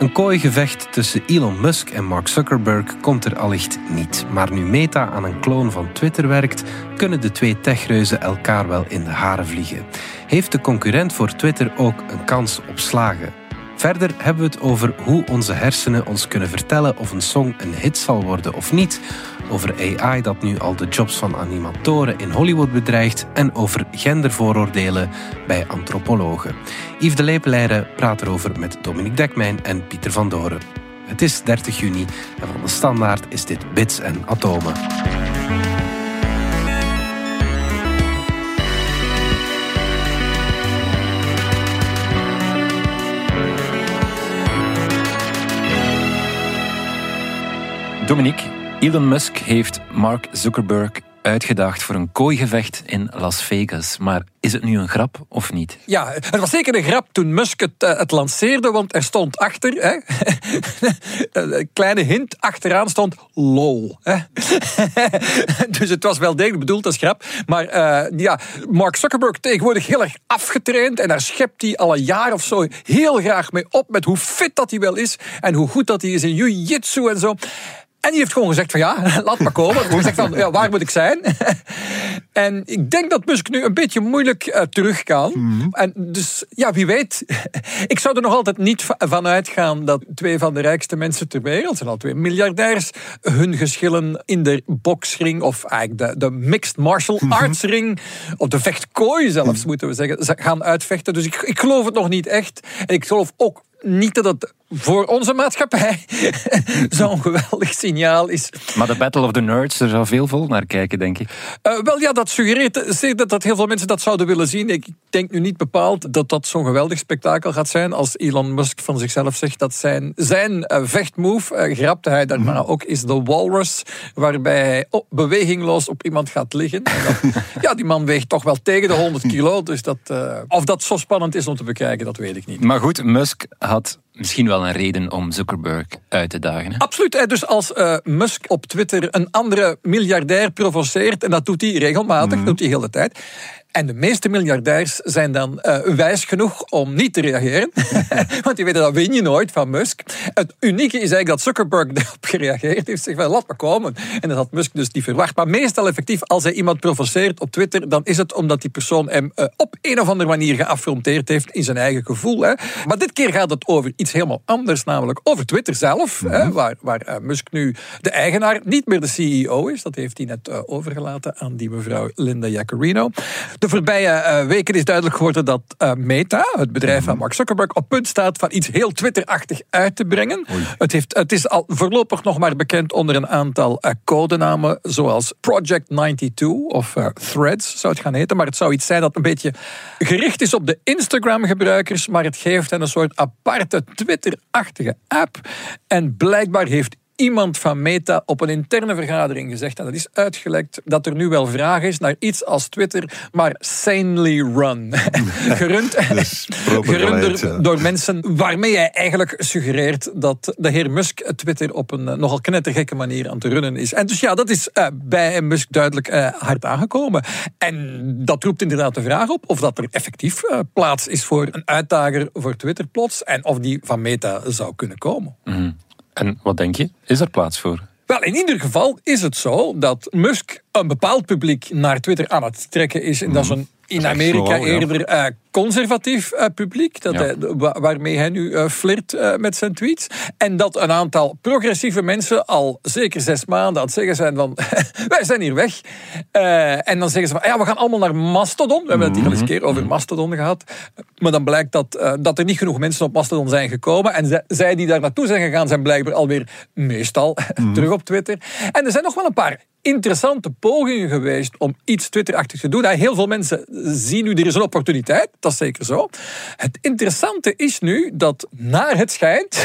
Een kooi gevecht tussen Elon Musk en Mark Zuckerberg komt er allicht niet. Maar nu Meta aan een kloon van Twitter werkt, kunnen de twee techreuzen elkaar wel in de haren vliegen. Heeft de concurrent voor Twitter ook een kans op slagen? Verder hebben we het over hoe onze hersenen ons kunnen vertellen of een song een hit zal worden of niet, over AI dat nu al de jobs van animatoren in Hollywood bedreigt en over gendervooroordelen bij antropologen. Yves de Lepeleire praat erover met Dominique Dekmijn en Pieter van Doren. Het is 30 juni en van de standaard is dit Bits en Atomen. Dominique, Elon Musk heeft Mark Zuckerberg uitgedaagd voor een kooigevecht in Las Vegas. Maar is het nu een grap of niet? Ja, het was zeker een grap toen Musk het, het lanceerde, want er stond achter, hè, een kleine hint, achteraan stond lol. Hè. dus het was wel degelijk bedoeld als grap. Maar uh, ja, Mark Zuckerberg tegenwoordig heel erg afgetraind en daar schept hij al een jaar of zo heel graag mee op met hoe fit dat hij wel is en hoe goed dat hij is in jiu-jitsu en zo. En die heeft gewoon gezegd van ja, laat maar komen. Hij gezegd van ja, waar moet ik zijn? en ik denk dat Musk nu een beetje moeilijk uh, terug kan. Mm -hmm. En dus ja, wie weet. ik zou er nog altijd niet van uitgaan dat twee van de rijkste mensen ter wereld, zijn al twee miljardairs, hun geschillen in de boksring of eigenlijk de, de mixed martial mm -hmm. arts ring, of de vechtkooi zelfs, mm -hmm. moeten we zeggen, gaan uitvechten. Dus ik, ik geloof het nog niet echt. En ik geloof ook niet dat het voor onze maatschappij zo'n geweldig signaal is. Maar de Battle of the Nerds, er zou veel volk naar kijken, denk ik. Uh, wel ja, dat suggereert dat, dat heel veel mensen dat zouden willen zien. Ik denk nu niet bepaald dat dat zo'n geweldig spektakel gaat zijn als Elon Musk van zichzelf zegt dat zijn, zijn uh, vechtmove, uh, grapte hij daarna mm. ook, is de walrus, waarbij hij bewegingloos op iemand gaat liggen. Dat, ja, die man weegt toch wel tegen de 100 kilo, dus dat, of dat zo spannend is om te bekijken, dat weet ik niet. Maar goed, Musk had misschien wel een reden om Zuckerberg uit te dagen. Hè? Absoluut. Dus als uh, Musk op Twitter een andere miljardair provoceert, en dat doet hij regelmatig, mm. doet hij de hele tijd. En de meeste miljardairs zijn dan uh, wijs genoeg om niet te reageren. Want die weten dat win je nooit van Musk. Het unieke is eigenlijk dat Zuckerberg erop gereageerd heeft. Zegt van laat maar komen. En dat had Musk dus niet verwacht. Maar meestal effectief, als hij iemand provoceert op Twitter, dan is het omdat die persoon hem uh, op een of andere manier geaffronteerd heeft in zijn eigen gevoel. Hè. Maar dit keer gaat het over iets helemaal anders, namelijk over Twitter zelf. Mm -hmm. hè, waar waar uh, Musk nu de eigenaar, niet meer de CEO is. Dat heeft hij net overgelaten aan die mevrouw Linda Jaccarino. De voorbije uh, weken is duidelijk geworden dat uh, Meta, het bedrijf van Mark Zuckerberg, op punt staat van iets heel Twitter-achtig uit te brengen. Het, heeft, het is al voorlopig nog maar bekend onder een aantal uh, codenamen, zoals Project 92 of Threads zou het gaan heten. Maar het zou iets zijn dat een beetje gericht is op de Instagram-gebruikers, maar het geeft hen een soort aparte Twitter-achtige app. En blijkbaar heeft iemand van Meta op een interne vergadering gezegd, en dat is uitgelekt, dat er nu wel vraag is naar iets als Twitter, maar sanely run. Gerund, gerund door, door, mensen waarmee hij eigenlijk suggereert dat de heer Musk Twitter op een uh, nogal knettergekke manier aan te runnen is. En dus ja, dat is uh, bij Musk duidelijk uh, hard aangekomen. En dat roept inderdaad de vraag op of dat er effectief plaats is voor een uitdager voor Twitter plots en of die van Meta zou kunnen komen. Mm. En wat denk je? Is er plaats voor? Wel, in ieder geval is het zo dat Musk een bepaald publiek naar Twitter aan het trekken is. En dat is een in Amerika eerder uh, conservatief uh, publiek, dat ja. hij, waarmee hij nu uh, flirt met zijn tweets. En dat een aantal progressieve mensen al zeker zes maanden aan het zeggen zijn van wij zijn hier weg. en dan zeggen ze van ja, we gaan allemaal naar Mastodon. We hebben het hier al eens een keer over Mastodon gehad. Maar dan blijkt dat, dat er niet genoeg mensen op Mastodon zijn gekomen. En zij die daar naartoe zijn gegaan, zijn blijkbaar alweer meestal terug op Twitter. En er zijn nog wel een paar interessante pogingen geweest om iets Twitterachtig te doen. Heel veel mensen zien nu, er is een opportuniteit, dat is zeker zo. Het interessante is nu dat naar het schijnt,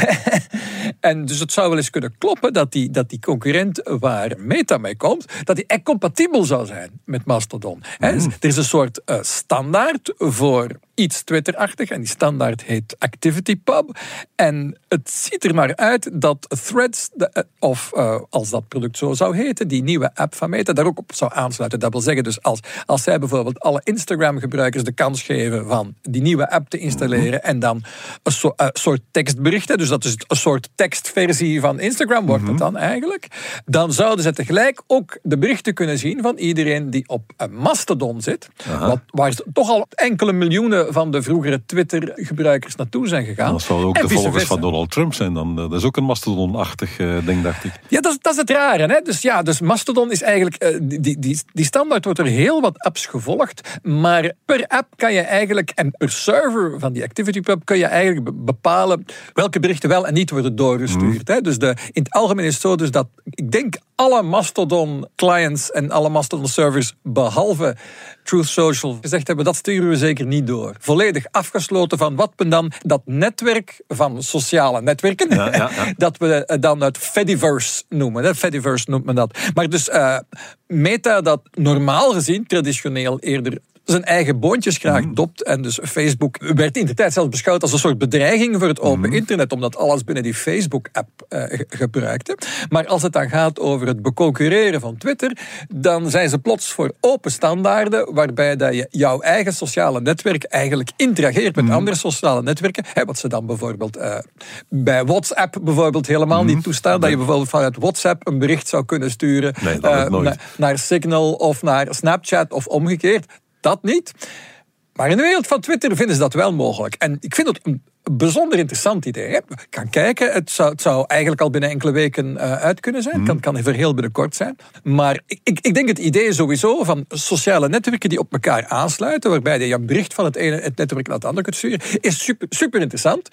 en dus het zou wel eens kunnen kloppen, dat die, dat die concurrent waar Meta mee komt, dat die echt compatibel zou zijn met Mastodon. Mm. Er is een soort uh, standaard voor iets Twitter-achtig en die standaard heet ActivityPub. En het ziet er maar uit dat Threads, eh, of uh, als dat product zo zou heten, die nieuwe app van Meta, daar ook op zou aansluiten. Dat wil zeggen, dus als, als zij bijvoorbeeld alle Instagram-gebruikers de kans geven van die nieuwe app te installeren en dan een, so, een soort tekstberichten, dus dat is een soort tekstversie van Instagram wordt het dan eigenlijk, dan zouden ze tegelijk ook de berichten kunnen zien van iedereen die op een Mastodon zit, wat, waar toch al enkele miljoenen van de vroegere Twitter-gebruikers naartoe zijn gegaan. Dat zal ook de volgers van Donald Trump zijn dan. Eh, dat is ook een Mastodon-achtig uh, ding, dacht ik. Ja, dat, dat is het rare. Hè? Dus ja, dus Mastodon is eigenlijk... Uh, die, die, die standaard wordt er heel wat apps gevolgd, maar per app kan je eigenlijk, en per server van die ActivityPub, kun je eigenlijk bepalen welke berichten wel en niet worden doorgestuurd. Mm. Hè? Dus de, in het algemeen is het zo dus dat, ik denk, alle Mastodon clients en alle Mastodon servers, behalve Truth Social, gezegd hebben, dat sturen we zeker niet door. Volledig afgesloten van wat men dan, dat netwerk van sociale netwerken, ja, ja, ja. dat we dan het Fediverse noemen. Fediverse noemt men dat. Maar dus uh, Meta dat normaal gezien, traditioneel eerder zijn eigen boontjes graag mhm. dopt. En dus Facebook werd in de tijd zelfs beschouwd als een soort bedreiging voor het open mhm. internet, omdat alles binnen die Facebook-app uh, gebruikte. Maar als het dan gaat over het beconcurreren van Twitter, dan zijn ze plots voor open standaarden, waarbij dat je jouw eigen sociale netwerk eigenlijk interageert met mhm. andere sociale netwerken. Hè, wat ze dan bijvoorbeeld uh, bij WhatsApp bijvoorbeeld helemaal niet toestaan. Dat je bijvoorbeeld vanuit WhatsApp een bericht zou kunnen sturen nee, uh, naar Signal of naar Snapchat of omgekeerd dat niet. Maar in de wereld van Twitter vinden ze dat wel mogelijk. En ik vind het een bijzonder interessant idee. Ik kan kijken, het zou, het zou, eigenlijk al binnen enkele weken uh, uit kunnen zijn. Het kan, kan even heel binnenkort zijn. Maar ik, ik, ik, denk het idee sowieso van sociale netwerken die op elkaar aansluiten, waarbij je een bericht van het ene het netwerk naar het andere kunt sturen, is super, super interessant.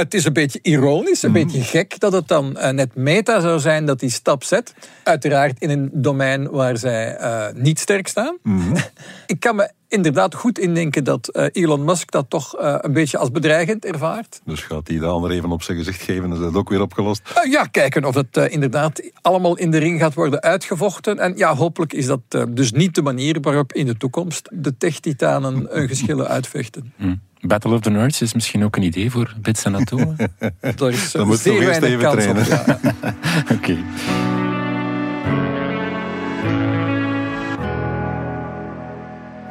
Het is een beetje ironisch, een mhm. beetje gek dat het dan uh, net meta zou zijn dat die stap zet. Uiteraard in een domein waar zij uh, niet sterk staan. Mhm. Ik kan me inderdaad goed indenken dat uh, Elon Musk dat toch een beetje als bedreigend ervaart. Dus gaat hij de ander even op zijn gezicht geven en is dat ook weer opgelost? ja, kijken of het inderdaad allemaal in de ring gaat worden uitgevochten. En ja, hopelijk is dat dus niet de manier waarop in de toekomst de tech-titanen hun geschillen uitvechten. Mm. Battle of the Nerds is misschien ook een idee voor Bits en Atomen. Daar is Dan moet je eerst even trainen. Ja. Oké. Okay.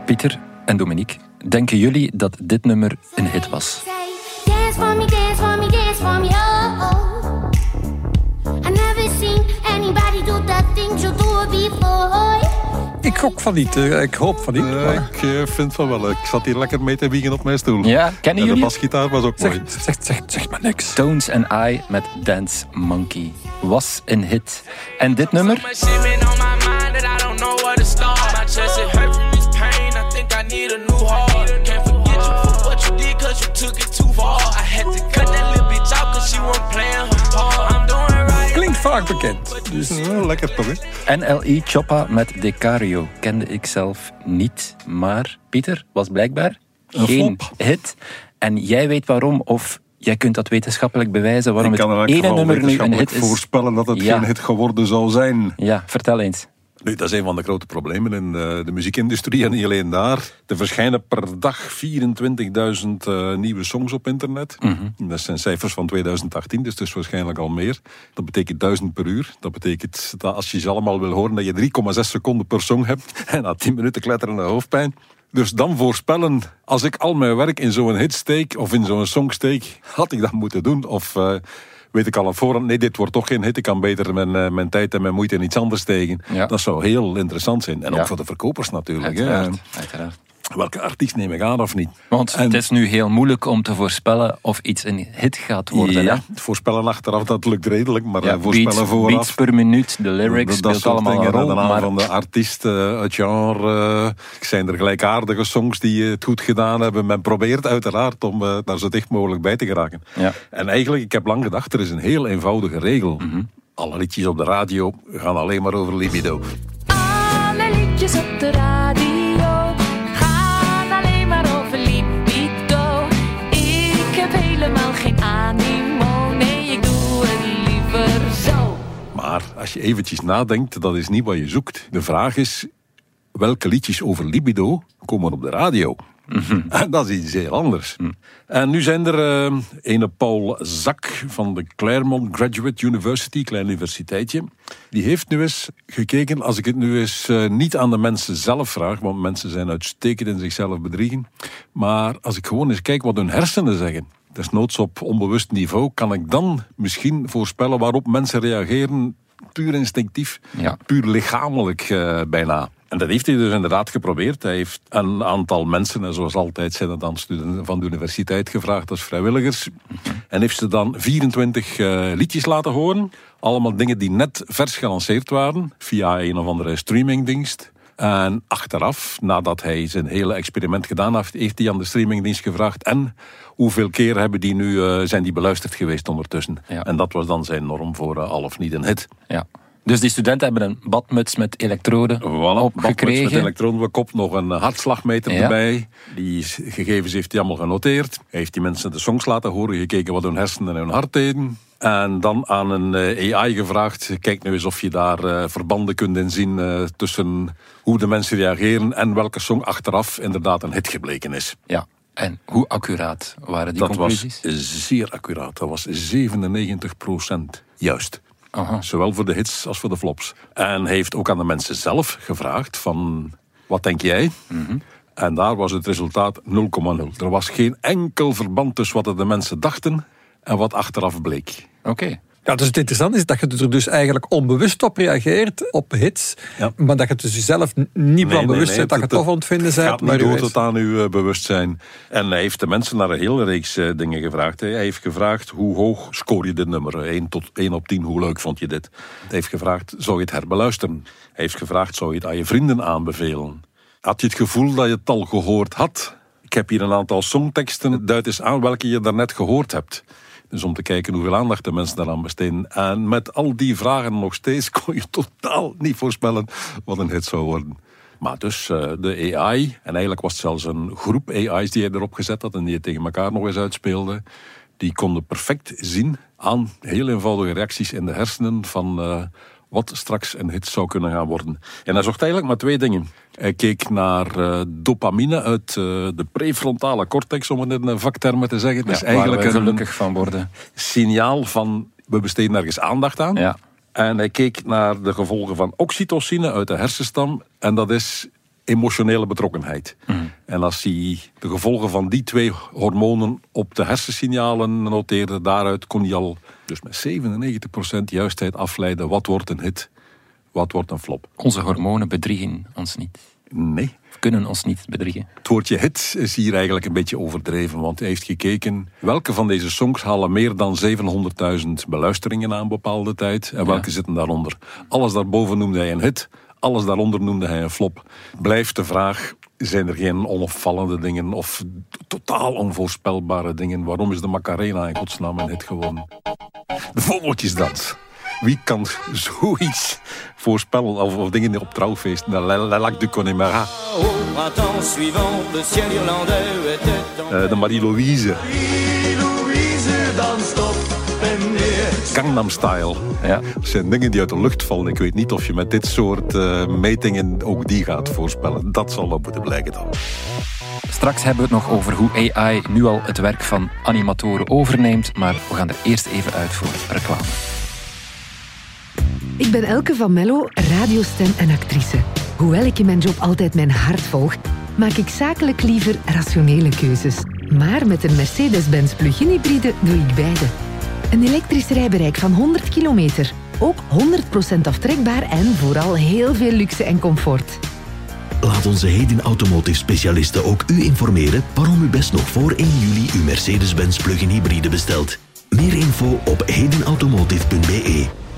Pieter en Dominique, denken jullie dat dit nummer een hit was? Dance for me, dance for me, dance for me, oh. Gok van niet. Eh, ik hoop van niet. Uh, ik uh, vind van wel. Ik zat hier lekker mee te wiegen op mijn stoel. Ja, kennen jullie? de basgitaar was ook zeg, mooi. Zeg, zeg, zeg maar niks. Tones and I met Dance Monkey was een hit. En dit nummer? Vaak bekend. Dus... lekker toch, hè? NLI Choppa met Decario kende ik zelf niet. Maar Pieter was blijkbaar een geen hit. En jij weet waarom, of jij kunt dat wetenschappelijk bewijzen waarom het ene nummer nu een hit is. voorspellen dat het geen hit geworden zou zijn. Ja, vertel eens. Nu, dat is een van de grote problemen in de, de muziekindustrie en niet alleen daar. Er verschijnen per dag 24.000 uh, nieuwe songs op internet. Mhm. Dat zijn cijfers van 2018, dus het is waarschijnlijk al meer. Dat betekent 1000 per uur. Dat betekent dat als je ze allemaal wil horen, dat je 3,6 seconden per song hebt. En na 10 minuten kletterende hoofdpijn. Dus dan voorspellen, als ik al mijn werk in zo'n hit steek of in zo'n song steek, had ik dat moeten doen. Of uh, weet ik al aan voorhand, nee, dit wordt toch geen hit. Ik kan beter mijn, uh, mijn tijd en mijn moeite in iets anders steken. Ja. Dat zou heel interessant zijn. En ook voor de verkopers natuurlijk. Uiteraard, hè. uiteraard welke artiest neem ik aan of niet. Want het is nu heel moeilijk om te voorspellen of iets een hit gaat worden. Ja, voorspellen achteraf dat lukt redelijk, maar ja, voorspellen beats, vooraf... Beats per minuut, de lyrics, dat, speelt allemaal een rol. De maar... van de artiest, uh, het genre, uh, zijn er gelijkaardige songs die het goed gedaan hebben. Men probeert uiteraard om uh, daar zo dicht mogelijk bij te geraken. Ja. En eigenlijk, ik heb lang gedacht, er is een heel eenvoudige regel. Mm -hmm. Alle liedjes op de radio gaan alleen maar over libido. Alle liedjes op de radio Maar als je eventjes nadenkt, dat is niet wat je zoekt. De vraag is, welke liedjes over libido komen op de radio? En dat is iets heel anders. En nu zijn er eh ene Paul Zak van de Claremont Graduate University, klein universiteitje. Die heeft nu eens gekeken, als ik het nu eens eh, niet aan de mensen zelf vraag, want mensen zijn uitstekend in zichzelf bedriegen. Maar als ik gewoon eens kijk wat hun hersenen zeggen. Desnoods op onbewust niveau, kan ik dan misschien voorspellen waarop mensen reageren, puur instinctief, Ja. puur lichamelijk eh, bijna. En dat heeft hij dus inderdaad geprobeerd. Hij heeft een aantal mensen, en zoals altijd zijn het dan studenten van de universiteit gevraagd als vrijwilligers. En heeft ze dan 24 eh, liedjes laten horen. Allemaal dingen die net vers gelanceerd waren, via een of andere streamingdienst. En achteraf, nadat hij zijn hele experiment gedaan heeft, heeft hij aan de streamingdienst gevraagd. En hoeveel keer hebben die nu, eh, zijn die beluisterd geweest ondertussen? Ja. En dat was dan zijn norm voor eh, al of niet een hit. Ja. Dus die studenten hebben een badmuts met elektroden Voilà, badmuts met opgekregen. elektronenbekop, nog een hartslagmeter Ja. erbij. Die gegevens heeft hij allemaal genoteerd. Hij heeft die mensen de songs laten horen, gekeken wat hun hersenen en hun hart deden. En dan aan een eh, AI gevraagd, kijk nu eens of je daar eh, verbanden kunt in zien eh, tussen hoe de mensen reageren en welke song achteraf inderdaad een hit gebleken is. Ja. En hoe accuraat waren die dat conclusies? was zeer accuraat. Dat was 97% juist. Aha. Zowel voor de hits als voor de flops. En heeft ook aan de mensen zelf gevraagd van, wat denk jij? Mhm. En daar was het resultaat 0,0. Er was geen enkel verband tussen wat de mensen dachten en wat achteraf bleek. Oké. Ja, dus het interessante is dat je er dus eigenlijk onbewust op reageert, op hits, Ja. maar dat je het dus zelf niet van bewust bent dat je het tof aan het vinden Het bent. gaat maar niet door tot aan uw eh, bewustzijn. En hij heeft de mensen naar een hele reeks eh, dingen gevraagd. Hij heeft gevraagd, hoe hoog scoor je dit nummer? 1, tot 1 op 10, hoe leuk vond je dit? Hij heeft gevraagd, zou je het herbeluisteren? Hij heeft gevraagd, zou je het aan je vrienden aanbevelen? Had je het gevoel dat je het al gehoord had? Ik heb hier een aantal songteksten. Duid eens aan welke je daarnet gehoord hebt. Dus om te kijken hoeveel aandacht de mensen daaraan besteden. En met al die vragen nog steeds kon je totaal niet voorspellen wat een hit zou worden. Maar dus eh, de AI, en eigenlijk was het zelfs een groep AI's die hij erop gezet had en die het tegen elkaar nog eens uitspeelden, die konden perfect zien aan heel eenvoudige reacties in de hersenen van eh, wat straks een hit zou kunnen gaan worden. En hij zocht eigenlijk maar twee dingen. Hij keek naar eh, dopamine uit eh, de prefrontale cortex, om het in een vaktermen te zeggen. Het is Ja, eigenlijk een gelukkig van worden. signaal van we besteden ergens aandacht aan. Ja. En hij keek naar de gevolgen van oxytocine uit de hersenstam. En dat is emotionele betrokkenheid. En als hij de gevolgen van die twee hormonen op de hersensignalen noteerde, daaruit kon hij al dus met 97% juistheid afleiden wat wordt een hit, wat wordt een flop. Onze hormonen bedriegen ons niet. Nee. Of kunnen ons niet bedriegen. Het woordje hit is hier eigenlijk een beetje overdreven, want hij heeft gekeken welke van deze songs halen meer dan 700.000 beluisteringen na een bepaalde tijd en welke zitten daaronder. Alles daarboven noemde hij een hit, alles daaronder noemde hij een flop. Blijft de vraag, zijn er geen onopvallende dingen of totaal onvoorspelbare dingen? Waarom is de Macarena in godsnaam een hit geworden? De vogeltjesdans. Wie kan zoiets voorspellen of, of dingen op trouwfeesten? La, la, la Lac du Connemara. Au printemps suivant, Gangnam Style. Ja. Dat zijn dingen die uit de lucht vallen. Ik weet niet of je met dit soort eh, metingen ook die gaat voorspellen. Dat zal wel moeten blijken dan. Straks hebben we het nog over hoe AI nu al het werk van animatoren overneemt, maar we gaan er eerst even uit voor reclame. Ik ben Elke van Mello, radiostem en actrice. Hoewel ik in mijn job altijd mijn hart volg, maak ik zakelijk liever rationele keuzes. Maar met een Mercedes-Benz plug-in hybride doe ik beide. Een elektrisch rijbereik van 100 kilometer. Ook 100% aftrekbaar en vooral heel veel luxe en comfort. Laat onze Heden Automotive specialisten ook u informeren waarom u best nog voor 1 juli uw Mercedes-Benz plug-in hybride bestelt. Meer info op hedenautomotive.be.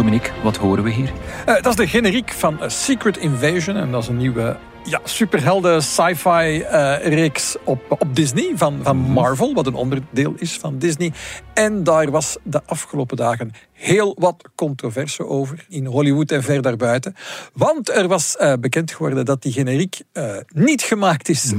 Dominique, wat horen we hier? Eh, dat is de generiek van A Secret Invasion. En dat is een nieuwe ja, superhelden sci-fi eh, reeks op, op Disney van, van Marvel. Wat een onderdeel is van Disney. En daar was de afgelopen dagen heel wat controverse over. In Hollywood en ver daarbuiten. Want er was eh, bekend geworden dat die generiek niet gemaakt is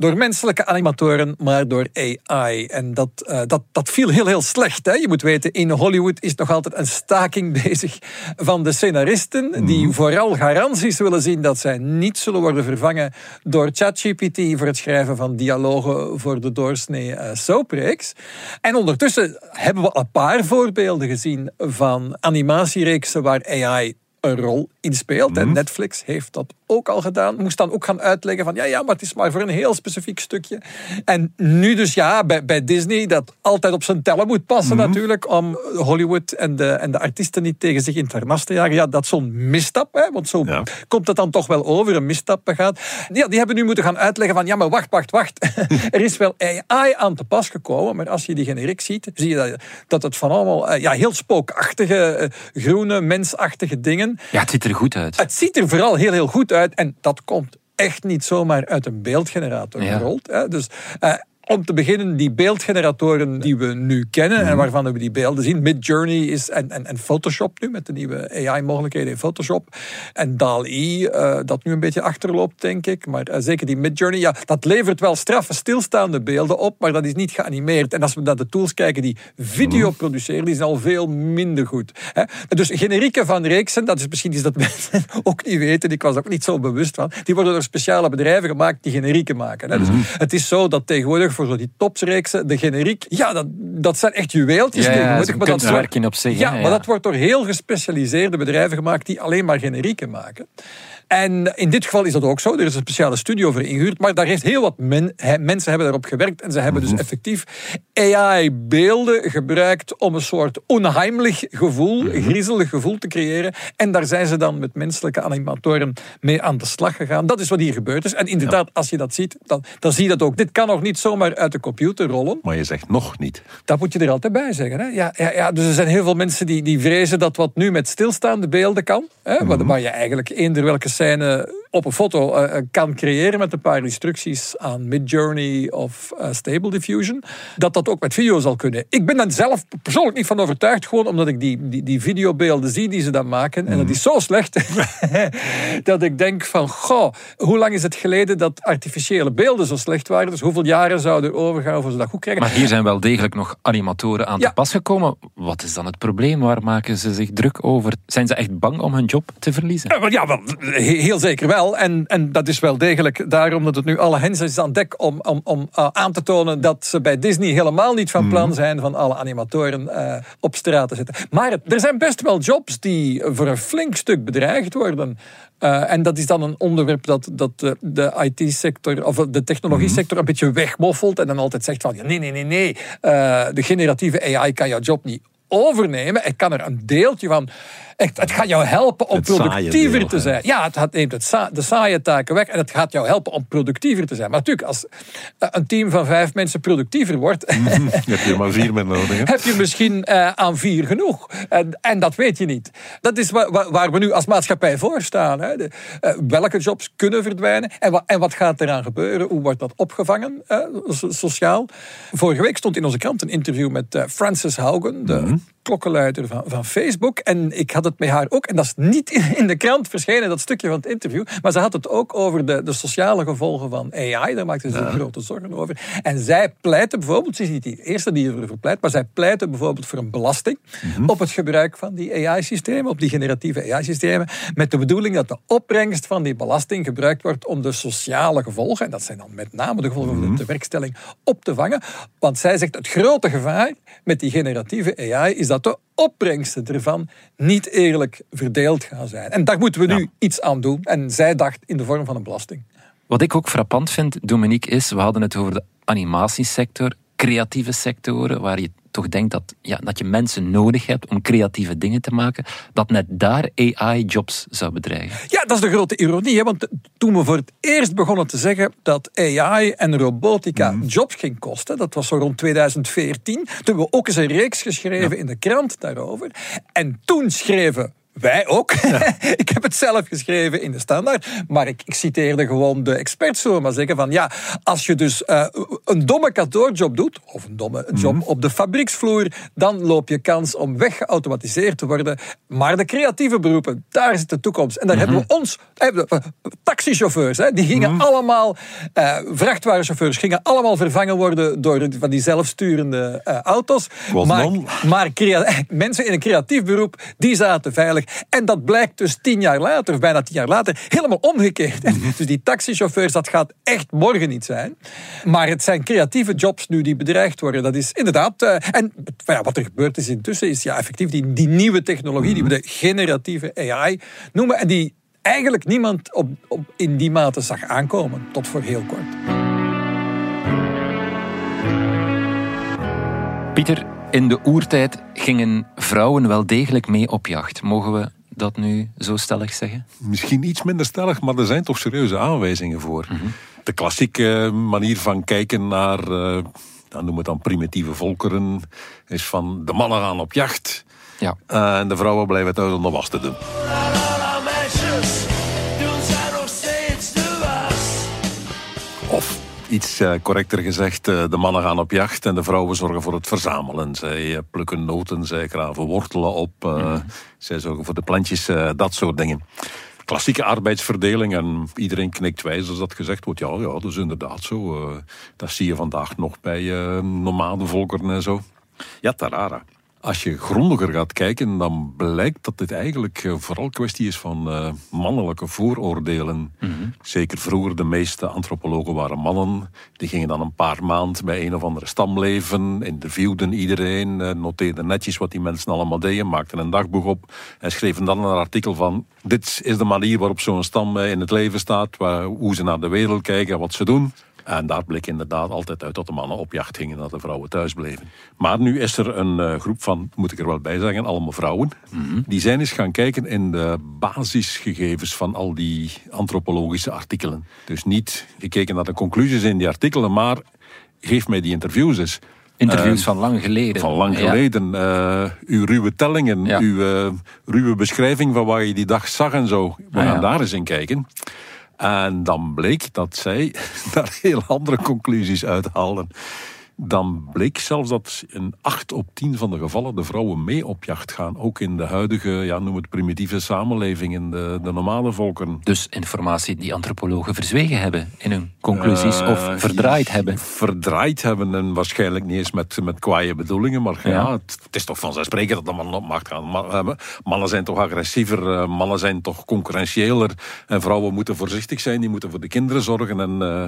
door menselijke animatoren, maar door AI. En dat, uh, dat, dat viel heel, heel slecht. Hè? Je moet weten, in Hollywood is nog altijd een staking bezig van de scenaristen, die vooral garanties willen zien dat zij niet zullen worden vervangen door ChatGPT voor het schrijven van dialogen voor de doorsnee uh, soapreeks. En ondertussen hebben we een paar voorbeelden gezien van animatiereeksen waar AI een rol in speelt. En Netflix heeft dat ook al gedaan. Moest dan ook gaan uitleggen van ja, ja, maar het is maar voor een heel specifiek stukje. En nu dus ja, bij, bij Disney, dat altijd op zijn tellen moet passen Mhm. natuurlijk, om Hollywood en de, en de artiesten niet tegen zich in het harnas te jagen. Ja, dat is zo'n misstap, hè, want zo Ja. komt het dan toch wel over, een misstap begaat. Ja, die hebben nu moeten gaan uitleggen van ja, maar wacht, wacht, wacht. er is wel AI aan te pas gekomen, maar als je die generiek ziet, zie je dat, dat het van allemaal eh, ja, heel spookachtige, eh, groene, mensachtige dingen. Ja, het ziet er goed uit. Het ziet er vooral heel, heel goed uit. En dat komt echt niet zomaar uit een beeldgenerator Ja. gerold. Hè. Dus eh, om te beginnen, die beeldgeneratoren die we nu kennen en waarvan we die beelden zien. Midjourney is, en, en, en Photoshop nu, met de nieuwe AI-mogelijkheden in Photoshop. En DAL-E, eh, dat nu een beetje achterloopt, denk ik. Maar eh, zeker die Midjourney, ja, dat levert wel straffe stilstaande beelden op, maar dat is niet geanimeerd. En als we naar de tools kijken die video produceren, die zijn al veel minder goed. Hè. Dus generieken van reeksen, dat is misschien iets dat mensen ook niet weten, ik was er ook niet zo bewust van, die worden door speciale bedrijven gemaakt die generieken maken. Hè. Dus het is zo dat tegenwoordig voor zo die topsreeksen, de generiek, ja, dat, dat zijn echt juweeltjes Ja, ja, maar dat wordt- in op zich, Ja, maar dat wordt door heel gespecialiseerde bedrijven gemaakt die alleen maar generieken maken. En in dit geval is dat ook zo. Er is een speciale studio voor ingehuurd. Maar daar heeft heel wat men, he- mensen hebben daarop gewerkt. En ze hebben Mhm. dus effectief AI-beelden gebruikt om een soort onheimelijk gevoel, Mhm. griezelig gevoel te creëren. En daar zijn ze dan met menselijke animatoren mee aan de slag gegaan. Dat is wat hier gebeurd is. En inderdaad, als je dat ziet, dan, dan zie je dat ook. Dit kan nog niet zomaar uit de computer rollen. Maar je zegt nog niet. Dat moet je er altijd bij zeggen. Hè? Ja, ja, ja, dus er zijn heel veel mensen die, die vrezen dat wat nu met stilstaande beelden kan, hè, waar- waar je eigenlijk eender welke Zähne op een foto eh, eh, kan creëren met een paar instructies aan Midjourney of eh, Stable Diffusion, dat dat ook met video zal kunnen. Ik ben daar zelf persoonlijk niet van overtuigd, gewoon omdat ik die, die, die videobeelden zie die ze dan maken. En dat is zo slecht dat ik denk van, goh, hoe lang is het geleden dat artificiële beelden zo slecht waren? Dus hoeveel jaren zouden er overgaan voor ze dat goed krijgen? Maar hier zijn wel degelijk nog animatoren aan Ja. te pas gekomen. Wat is dan het probleem? Waar maken ze zich druk over? Zijn ze echt bang om hun job te verliezen? Ja, wel, ja, wel, he- heel zeker wel. En, en dat is wel degelijk daarom dat het nu alle hens is aan dek om, om, om eh, aan te tonen dat ze bij Disney helemaal niet van plan zijn van alle animatoren eh, op straat te zetten. Maar het- er zijn best wel jobs die voor een flink stuk bedreigd worden. Eh, en dat is dan een onderwerp dat, dat de, de IT-sector of de technologie-sector een beetje wegmoffelt en dan altijd zegt van nee, nee, nee, nee, de generatieve AI kan jouw job niet overnemen. Het kan er een deeltje van. Het, het gaat jou helpen om Het productiever deel, te zijn. Ja, het neemt het sa- de saaie taken weg en het gaat jou helpen om productiever te zijn. Maar natuurlijk, als eh, een team van vijf mensen productiever wordt, Je hebt er maar vier met nodig. Hè? heb je misschien eh, aan vier genoeg. En, en dat weet je niet. Dat is wa- wa- waar we nu als maatschappij voor staan. Hè. De, eh, welke jobs kunnen verdwijnen en, wa- en wat gaat eraan gebeuren? Hoe wordt dat opgevangen so- sociaal? Vorige week stond in onze krant een interview met Frances Haugen, de klokkenluider van, van Facebook. En ik had het met haar ook, en dat is niet in, de krant verschenen, dat stukje van het interview, maar ze had het ook over de, de sociale gevolgen van AI. Daar maakte ze zich grote zorgen over. En zij pleitte bijvoorbeeld, ze is niet de eerste die ervoor pleit, maar zij pleitte bijvoorbeeld voor een belasting op het gebruik van die AI-systemen, op die generatieve AI-systemen, met de bedoeling dat de opbrengst van die belasting gebruikt wordt om de sociale gevolgen, en dat zijn dan met name de gevolgen van de werkstelling, op te vangen. Want zij zegt, het grote gevaar met die generatieve AI is dat de opbrengsten ervan niet eerlijk verdeeld gaan zijn. En daar moeten we nu iets aan doen. En zij dacht in de vorm van een belasting. Wat ik ook frappant vind, Dominique, is, we hadden het over de animatiesector, creatieve sectoren, waar je toch denkt dat, ja, dat je mensen nodig hebt om creatieve dingen te maken, dat net daar AI jobs zou bedreigen. Ja, dat is de grote ironie. Hè? Want toen we voor het eerst begonnen te zeggen dat AI en robotica jobs ging kosten, dat was zo rond 2014, toen hebben we ook eens een reeks geschreven in de krant daarover. En toen schreven wij ook. ik heb het zelf geschreven in de standaard. Maar ik, ik citeerde gewoon de experts, zullen maar zeggen. Van ja, als je dus eh, een domme kantoorjob doet, of een domme job Mhm. op de fabrieksvloer, dan loop je kans om weggeautomatiseerd te worden. Maar de creatieve beroepen, daar zit de toekomst. En daar Mhm. hebben we ons, eh, taxichauffeurs, hè, die gingen Mhm. allemaal, eh, vrachtwagenchauffeurs gingen allemaal vervangen worden door die- van die zelfsturende auto's. Maar, maar mensen in een creatief beroep, die zaten veilig. En dat blijkt dus tien jaar later, of bijna tien jaar later, helemaal omgekeerd. Dus die taxichauffeurs, dat gaat echt morgen niet zijn. Maar het zijn creatieve jobs nu die bedreigd worden. Dat is inderdaad... eh, en ja, wat er gebeurd is intussen, is ja, effectief die, die nieuwe technologie, die we de generatieve AI noemen. En die eigenlijk niemand op, op, in die mate zag aankomen, tot voor heel kort. Pieter, in de oertijd gingen vrouwen wel degelijk mee op jacht. Mogen we dat nu zo stellig zeggen? Misschien iets minder stellig, maar er zijn toch serieuze aanwijzingen voor. De klassieke manier van kijken naar, eh dan noemen we het dan primitieve volkeren, is van de mannen gaan op jacht Ja. eh, en de vrouwen blijven thuis om de was te doen. Iets eh, correcter gezegd, eh, de mannen gaan op jacht en de vrouwen zorgen voor het verzamelen. Zij eh, plukken noten, zij graven wortelen op, eh, zij zorgen voor de plantjes, dat soort dingen. Klassieke arbeidsverdeling en iedereen knikt wijs als dat gezegd wordt. Ja, ja, dat is inderdaad zo. dat zie je vandaag nog bij nomadenvolkeren en zo. Ja, tarara. Als je grondiger gaat kijken, dan blijkt dat dit eigenlijk eh, vooral kwestie is van eh, mannelijke vooroordelen. Zeker vroeger, de meeste antropologen waren mannen. Die gingen dan een paar maanden bij een of andere stam leven, interviewden iedereen, eh, noteerden netjes wat die mensen allemaal deden, maakten een dagboek op en schreven dan een artikel van dit is de manier waarop zo'n stam in het leven staat, waar, hoe ze naar de wereld kijken, wat ze doen. En daar bleek inderdaad altijd uit dat de mannen op jacht gingen en dat de vrouwen thuis bleven. Maar nu is er een eh, groep van, moet ik er wel bij zeggen, allemaal vrouwen. Die zijn eens gaan kijken in de basisgegevens van al die antropologische artikelen. Dus niet gekeken naar de conclusies in die artikelen, maar geef mij die interviews eens. Interviews Eh, van lang geleden. van lang Ja. geleden. eh, uw ruwe tellingen, Ja. uw ruwe beschrijving van wat je die dag zag en zo. We Ah, gaan ja. daar eens in kijken. En dan bleek dat zij daar heel andere conclusies uithaalden. Dan bleek zelfs dat in acht op tien van de gevallen de vrouwen mee op jacht gaan. Ook in de huidige, ja, noem het primitieve samenleving, in de, de normale volkeren. Dus informatie die antropologen verzwegen hebben in hun conclusies Eh, of verdraaid hebben. Verdraaid hebben en waarschijnlijk niet eens met, met kwaaie bedoelingen. Maar ja, Ja. het, het is toch vanzelfsprekend dat de mannen op macht gaan. Ma- Mannen zijn toch agressiever, eh, mannen zijn toch concurrentieeler. En vrouwen moeten voorzichtig zijn, die moeten voor de kinderen zorgen. En eh,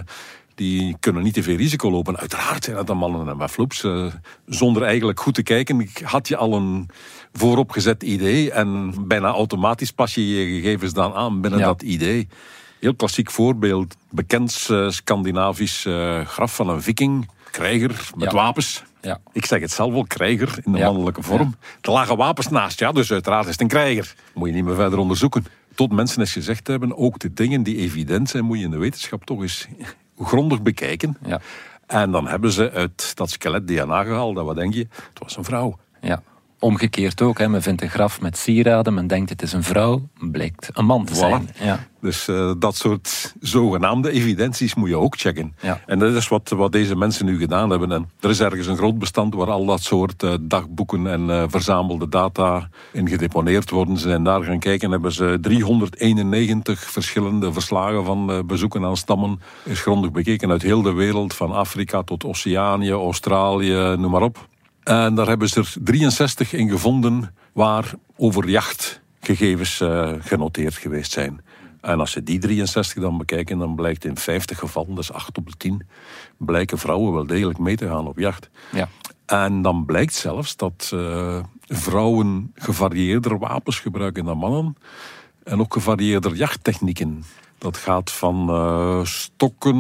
die kunnen niet te veel risico lopen. Uiteraard zijn dat de mannen en floeps. eh, zonder eigenlijk goed te kijken had je al een vooropgezet idee. En bijna automatisch pas je je gegevens dan aan binnen Ja. dat idee. Heel klassiek voorbeeld. Bekend eh, Scandinavisch eh, graf van een viking. Krijger met Ja. wapens. Ja. Ik zeg het zelf wel, krijger in de mannelijke vorm. Er lagen wapens naast, ja, dus uiteraard is het een krijger. Moet je niet meer verder onderzoeken. Tot mensen eens gezegd hebben, ook de dingen die evident zijn, moet je in de wetenschap toch eens grondig bekijken. Ja. En dan hebben ze uit dat skelet DNA gehaald. En wat denk je? Het was een vrouw. Ja. Omgekeerd ook, hè. men vindt een graf met sieraden, men denkt het is een vrouw, blijkt een man te zijn. Voilà. Ja. Dus eh, dat soort zogenaamde evidenties moet je ook checken. Ja. En dat is wat, wat deze mensen nu gedaan hebben. En er is ergens een groot bestand waar al dat soort eh, dagboeken en eh, verzamelde data in gedeponeerd worden. Ze zijn daar gaan kijken en hebben ze 391 verschillende verslagen van bezoeken aan stammen is grondig bekeken uit heel de wereld, van Afrika tot Oceanië, Australië, noem maar op. En daar hebben ze er 63 in gevonden waar over jachtgegevens eh, genoteerd geweest zijn. En als ze die 63 dan bekijken, dan blijkt in 50 gevallen, dus 8 op de 10, blijken vrouwen wel degelijk mee te gaan op jacht. Ja. En dan blijkt zelfs dat eh, vrouwen gevarieerder wapens gebruiken dan mannen. En ook gevarieerder jachttechnieken. Dat gaat van eh, stokken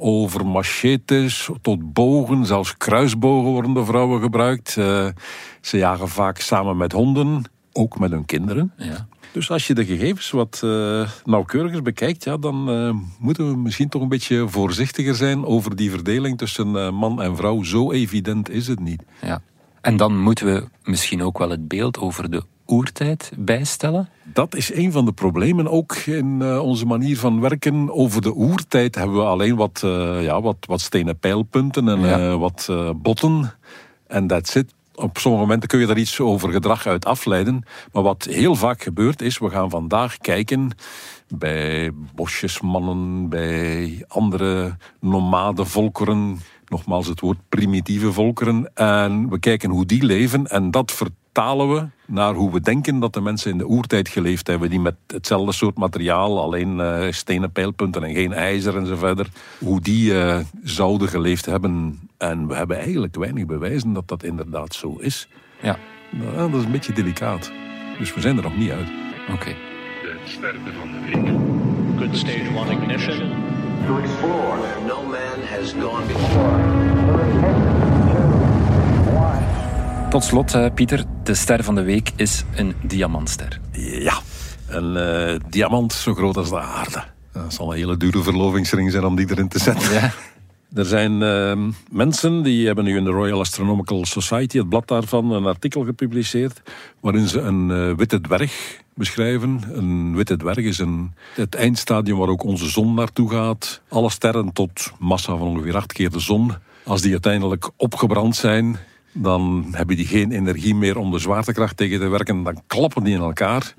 over machetes tot bogen. Zelfs kruisbogen worden door vrouwen gebruikt. Eh, ze jagen vaak samen met honden, ook met hun kinderen. Ja. Dus als je de gegevens wat eh, nauwkeuriger bekijkt, ja, dan moeten we misschien toch een beetje voorzichtiger zijn over die verdeling tussen man en vrouw. Zo evident is het niet. Ja. En dan moeten we misschien ook wel het beeld over de oertijd bijstellen? Dat is een van de problemen, ook in eh, onze manier van werken. Over de oertijd hebben we alleen wat, eh, ja, wat, wat stenen pijlpunten en Ja. eh, wat botten. En that's it. Op sommige momenten kun je daar iets over gedrag uit afleiden. Maar wat heel vaak gebeurt is, we gaan vandaag kijken bij bosjesmannen, bij andere nomade volkeren. Nogmaals het woord primitieve volkeren. En we kijken hoe die leven en dat vertalen we naar hoe we denken dat de mensen in de oertijd geleefd hebben. Die met hetzelfde soort materiaal, alleen eh, stenen pijlpunten en geen ijzer en zo verder. Hoe die eh, zouden geleefd hebben. En we hebben eigenlijk weinig bewijzen dat dat inderdaad zo is. Ja, Nou, dat is een beetje delicaat. Dus we zijn er nog niet uit. oké. Good stage one ignition. To explore. No man has gone before. Tot slot, eh, Pieter, de ster van de week is een diamantster. Ja, een eh, diamant zo groot als de aarde. Dat zal een hele dure verlovingsring zijn om die erin te zetten. Ja. Er zijn ehm, mensen die hebben nu in de Royal Astronomical Society, het blad daarvan, een artikel gepubliceerd waarin ze een eh, witte dwerg beschrijven. Een witte dwerg is een, het eindstadium waar ook onze zon naartoe gaat. Alle sterren tot massa van ongeveer acht keer de zon. Als die uiteindelijk opgebrand zijn, dan hebben die geen energie meer om de zwaartekracht tegen te werken. Dan klappen die in elkaar.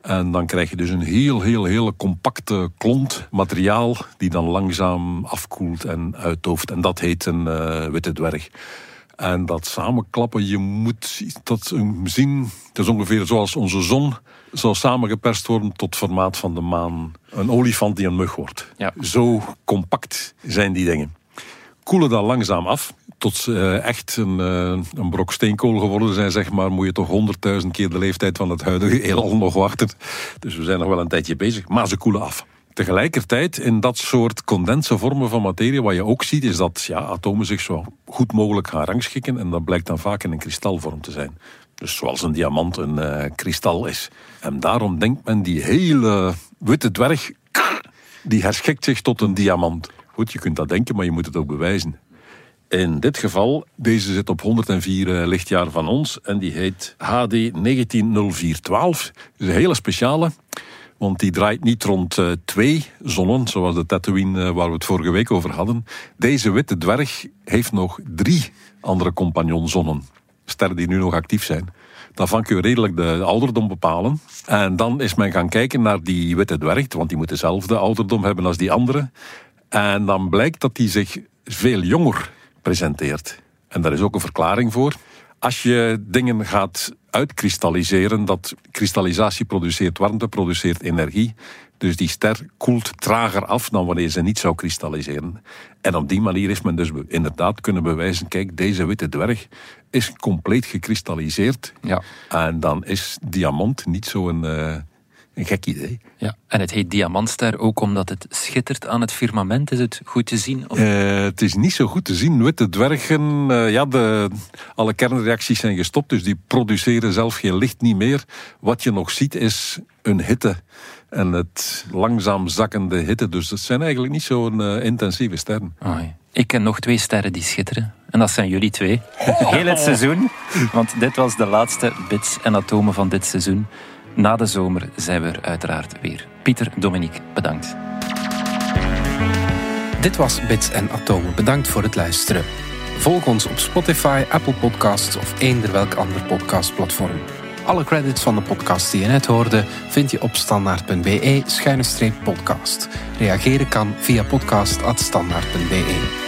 En dan krijg je dus een heel, heel, heel compacte klont materiaal die dan langzaam afkoelt en uitdooft. En dat heet een eh, witte dwerg. En dat samenklappen, je moet dat zien, het is ongeveer zoals onze zon zou samengeperst worden tot formaat van de maan. Een olifant die een mug wordt. Ja. Zo compact zijn die dingen. Koelen dan langzaam af tot ze eh, echt een, eh, een brok steenkool geworden zijn, zeg maar, moet je toch honderdduizend keer de leeftijd van het huidige heelal nog wachten. Dus we zijn nog wel een tijdje bezig, maar ze koelen af. Tegelijkertijd, in dat soort condense vormen van materie, wat je ook ziet, is dat ja, atomen zich zo goed mogelijk gaan rangschikken. En dat blijkt dan vaak in een kristalvorm te zijn. Dus zoals een diamant een eh, kristal is. En daarom denkt men die hele witte dwerg, die herschikt zich tot een diamant. Goed, je kunt dat denken, maar je moet het ook bewijzen. In dit geval, deze zit op 104 eh, lichtjaar van ons en die heet HD 190412. Dus een hele speciale, want die draait niet rond eh, twee zonnen, zoals de Tatooine eh, waar we het vorige week over hadden. Deze witte dwerg heeft nog drie andere compagnonzonnen, sterren die nu nog actief zijn. Daarvan kun je redelijk de ouderdom bepalen. En dan is men gaan kijken naar die witte dwerg, want die moet dezelfde ouderdom hebben als die andere. En dan blijkt dat die zich veel jonger presenteert. En daar is ook een verklaring voor. Als je dingen gaat uitkristalliseren, dat kristallisatie produceert warmte, produceert energie. Dus die ster koelt trager af dan wanneer ze niet zou kristalliseren. En op die manier is men dus inderdaad kunnen bewijzen, kijk, deze witte dwerg is compleet gekristalliseerd. Ja. En dan is diamant niet zo'n eh, een gek idee. Ja, en het heet diamantster ook omdat het schittert aan het firmament. Is het goed te zien? Of... Eh, het is niet zo goed te zien. Witte dwergen, eh, ja, de, alle kernreacties zijn gestopt, dus die produceren zelf geen licht niet meer. Wat je nog ziet is een hitte en het langzaam zakkende hitte. Dus dat zijn eigenlijk niet zo'n eh, intensieve sterren. Oei. Ik ken nog twee sterren die schitteren. En dat zijn jullie twee. Heel het seizoen. Want dit was de laatste bits en atomen van dit seizoen. Na de zomer zijn we er uiteraard weer. Pieter, Dominique, bedankt. Dit was Bits en Atomen. Bedankt voor het luisteren. Volg ons op Spotify, Apple Podcasts of eender welk ander podcastplatform. Alle credits van de podcast die je net hoorde vind je op standaard.be-podcast. Reageren kan via podcast.standaard.be.